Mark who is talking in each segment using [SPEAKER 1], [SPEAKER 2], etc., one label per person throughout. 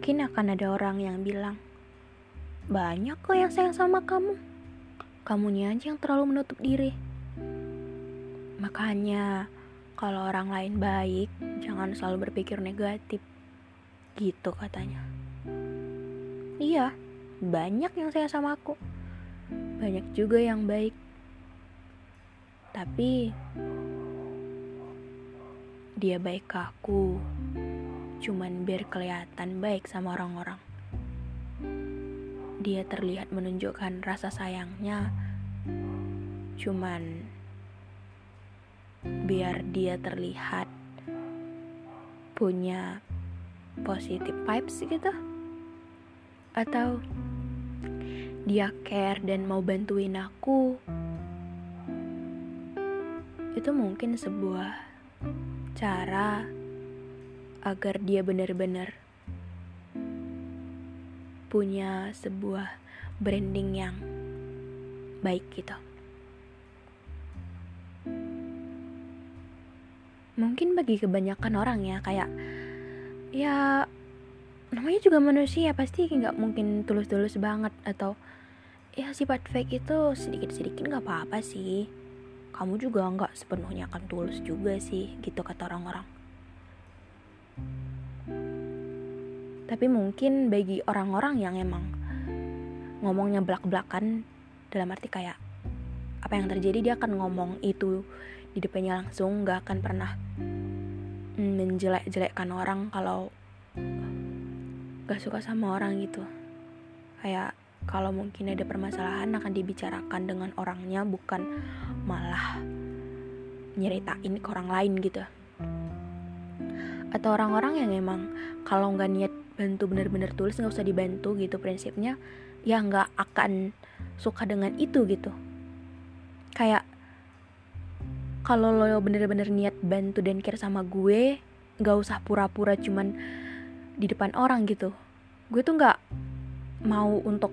[SPEAKER 1] Mungkin akan ada orang yang bilang, banyak kok yang sayang sama kamu. Kamunya aja yang terlalu menutup diri. Makanya, kalau orang lain baik, jangan selalu berpikir negatif. Gitu katanya. Iya, banyak yang sayang sama aku. Banyak juga yang baik. Tapi, dia baik ke aku cuman biar kelihatan baik sama orang-orang. Dia terlihat menunjukkan rasa sayangnya, cuman biar dia terlihat punya positive vibes gitu. Atau dia care dan mau bantuin aku. Itu mungkin sebuah cara agar dia benar-benar punya sebuah branding yang baik gitu. Mungkin bagi kebanyakan orang ya kayak ya namanya juga manusia pasti nggak mungkin tulus-tulus banget atau ya sifat fake itu sedikit-sedikit nggak apa-apa sih. Kamu juga nggak sepenuhnya akan tulus juga sih gitu kata orang-orang. Tapi mungkin bagi orang-orang yang emang ngomongnya belak-belakan dalam arti kayak apa yang terjadi dia akan ngomong itu di depannya langsung gak akan pernah menjelek-jelekkan orang kalau gak suka sama orang gitu. Kayak kalau mungkin ada permasalahan akan dibicarakan dengan orangnya bukan malah nyeritain ke orang lain gitu. Atau orang-orang yang emang kalau nggak niat bantu bener-bener tulis nggak usah dibantu gitu prinsipnya ya nggak akan suka dengan itu gitu. Kayak kalau lo bener-bener niat bantu dan care sama gue nggak usah pura-pura cuman di depan orang gitu. Gue tuh nggak mau untuk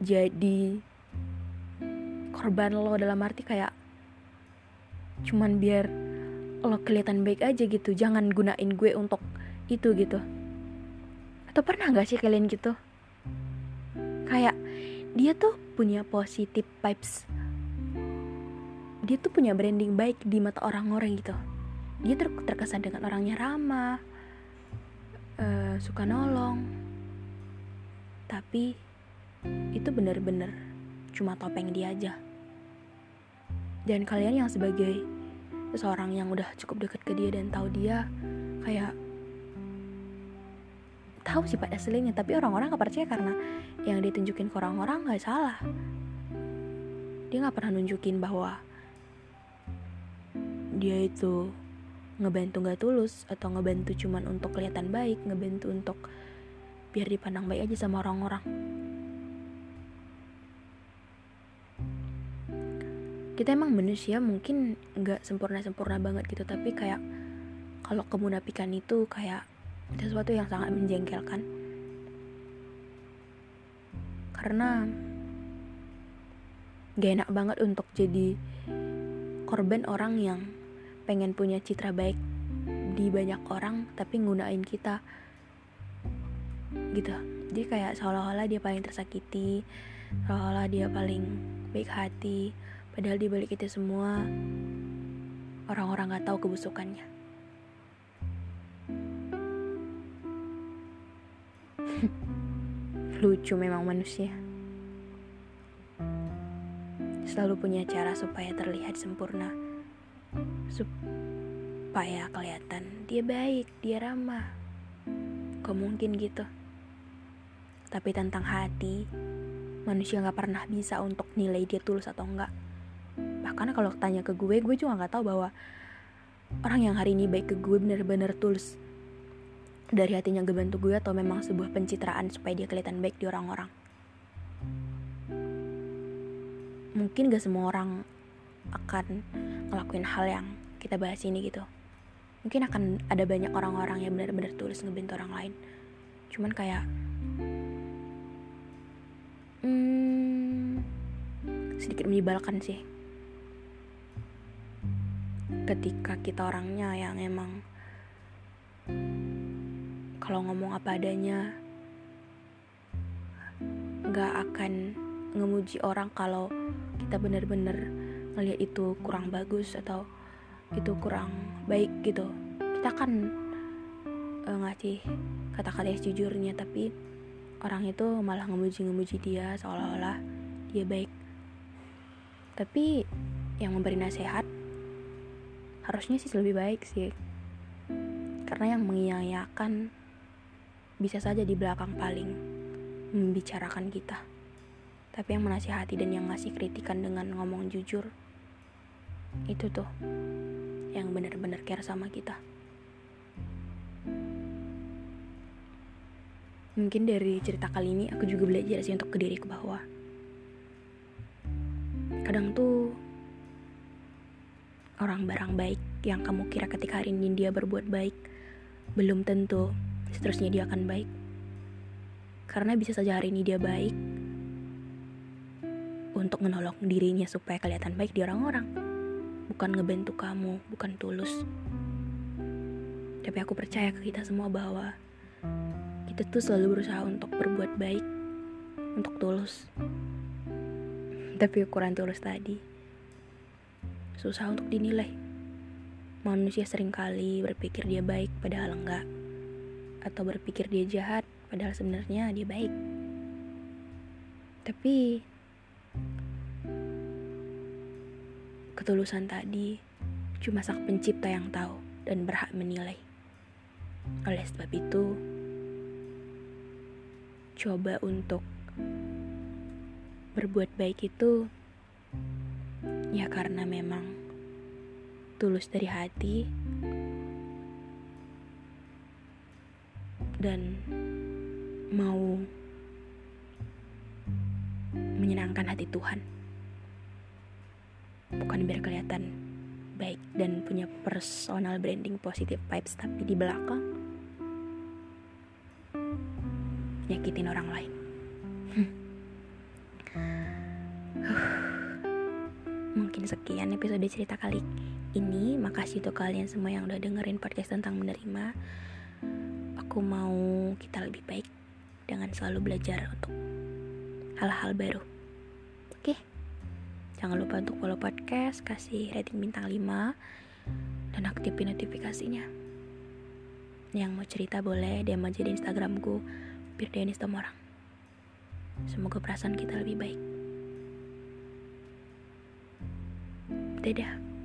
[SPEAKER 1] jadi korban lo dalam arti kayak cuman biar lo kelihatan baik aja gitu. Jangan gunain gue untuk itu gitu atau pernah gak sih kalian gitu? Kayak dia tuh punya positive vibes. Dia tuh punya branding baik di mata orang-orang gitu. Dia ter terkesan dengan orangnya ramah uh, suka nolong. Tapi itu bener-bener cuma topeng dia aja. Dan kalian yang sebagai seseorang yang udah cukup deket ke dia dan tahu dia kayak tahu sifat aslinya. Tapi orang-orang gak percaya karena yang ditunjukin ke orang-orang gak salah. Dia gak pernah nunjukin bahwa dia itu ngebantu gak tulus atau ngebantu cuman untuk kelihatan baik ngebantu untuk biar dipandang baik aja sama orang-orang. Kita emang manusia mungkin nggak sempurna sempurna banget gitu tapi kayak kalau kemunafikan itu kayak sesuatu yang sangat menjengkelkan. Karena gak enak banget untuk jadi korban orang yang pengen punya citra baik di banyak orang tapi ngunain kita. Gitu. Jadi kayak seolah-olah dia paling tersakiti seolah-olah dia paling baik hati padahal di balik itu semua orang-orang gak tahu kebusukannya lucu memang manusia. Selalu punya cara supaya terlihat sempurna. Supaya kelihatan dia baik dia ramah. Kok mungkin gitu? Tapi tentang hati manusia nggak pernah bisa untuk nilai dia tulus atau enggak bahkan kalau tanya ke gue gue juga nggak tahu bahwa orang yang hari ini baik ke gue bener-bener tulus dari hatinya bantu gue atau memang sebuah pencitraan supaya dia kelihatan baik di orang-orang? Mungkin gak semua orang akan ngelakuin hal yang kita bahas ini gitu. Mungkin akan ada banyak orang-orang yang benar-benar tulus ngebantu orang lain. Cuman kayak hmm, sedikit menyebalkan sih. Ketika kita orangnya yang emang kalau ngomong apa adanya nggak akan ngemuji orang kalau kita bener-bener ngeliat itu kurang bagus atau itu kurang baik gitu. Kita kan uh, ngasih kata-kata yang jujurnya tapi orang itu malah ngemuji-ngemuji dia seolah-olah dia baik. Tapi yang memberi nasihat harusnya sih lebih baik sih karena yang mengiyakan bisa saja di belakang paling membicarakan kita. Tapi yang menasihati dan yang ngasih kritikan dengan ngomong jujur itu tuh yang benar-benar care sama kita. Mungkin dari cerita kali ini aku juga belajar sih untuk ke diri ke bawah. Kadang tuh orang barang baik yang kamu kira ketika hari ini dia berbuat baik belum tentu seterusnya dia akan baik karena bisa saja hari ini dia baik untuk menolong dirinya supaya kelihatan baik di orang-orang bukan ngebantu kamu bukan tulus tapi aku percaya ke kita semua bahwa kita tuh selalu berusaha untuk berbuat baik untuk tulus tapi ukuran tulus tadi susah untuk dinilai. Manusia sering kali berpikir dia baik padahal enggak. Atau berpikir dia jahat padahal sebenarnya dia baik. Tapi ketulusan tadi cuma sang pencipta yang tahu dan berhak menilai. Oleh sebab itu, coba untuk berbuat baik itu Ya karena memang tulus dari hati dan mau menyenangkan hati Tuhan. Bukan biar kelihatan baik dan punya personal branding positive vibes tapi di belakang nyakitin orang lain. Mungkin sekian episode cerita kali ini. Makasih untuk kalian semua yang udah dengerin podcast tentang menerima. Aku mau kita lebih baik dengan selalu belajar untuk hal-hal baru. Oke. Jangan lupa untuk follow podcast, kasih rating bintang 5 dan aktifin notifikasinya. Yang mau cerita boleh DM aja di Instagramku Denis Tomorang. Semoga perasaan kita lebih baik. Dadah.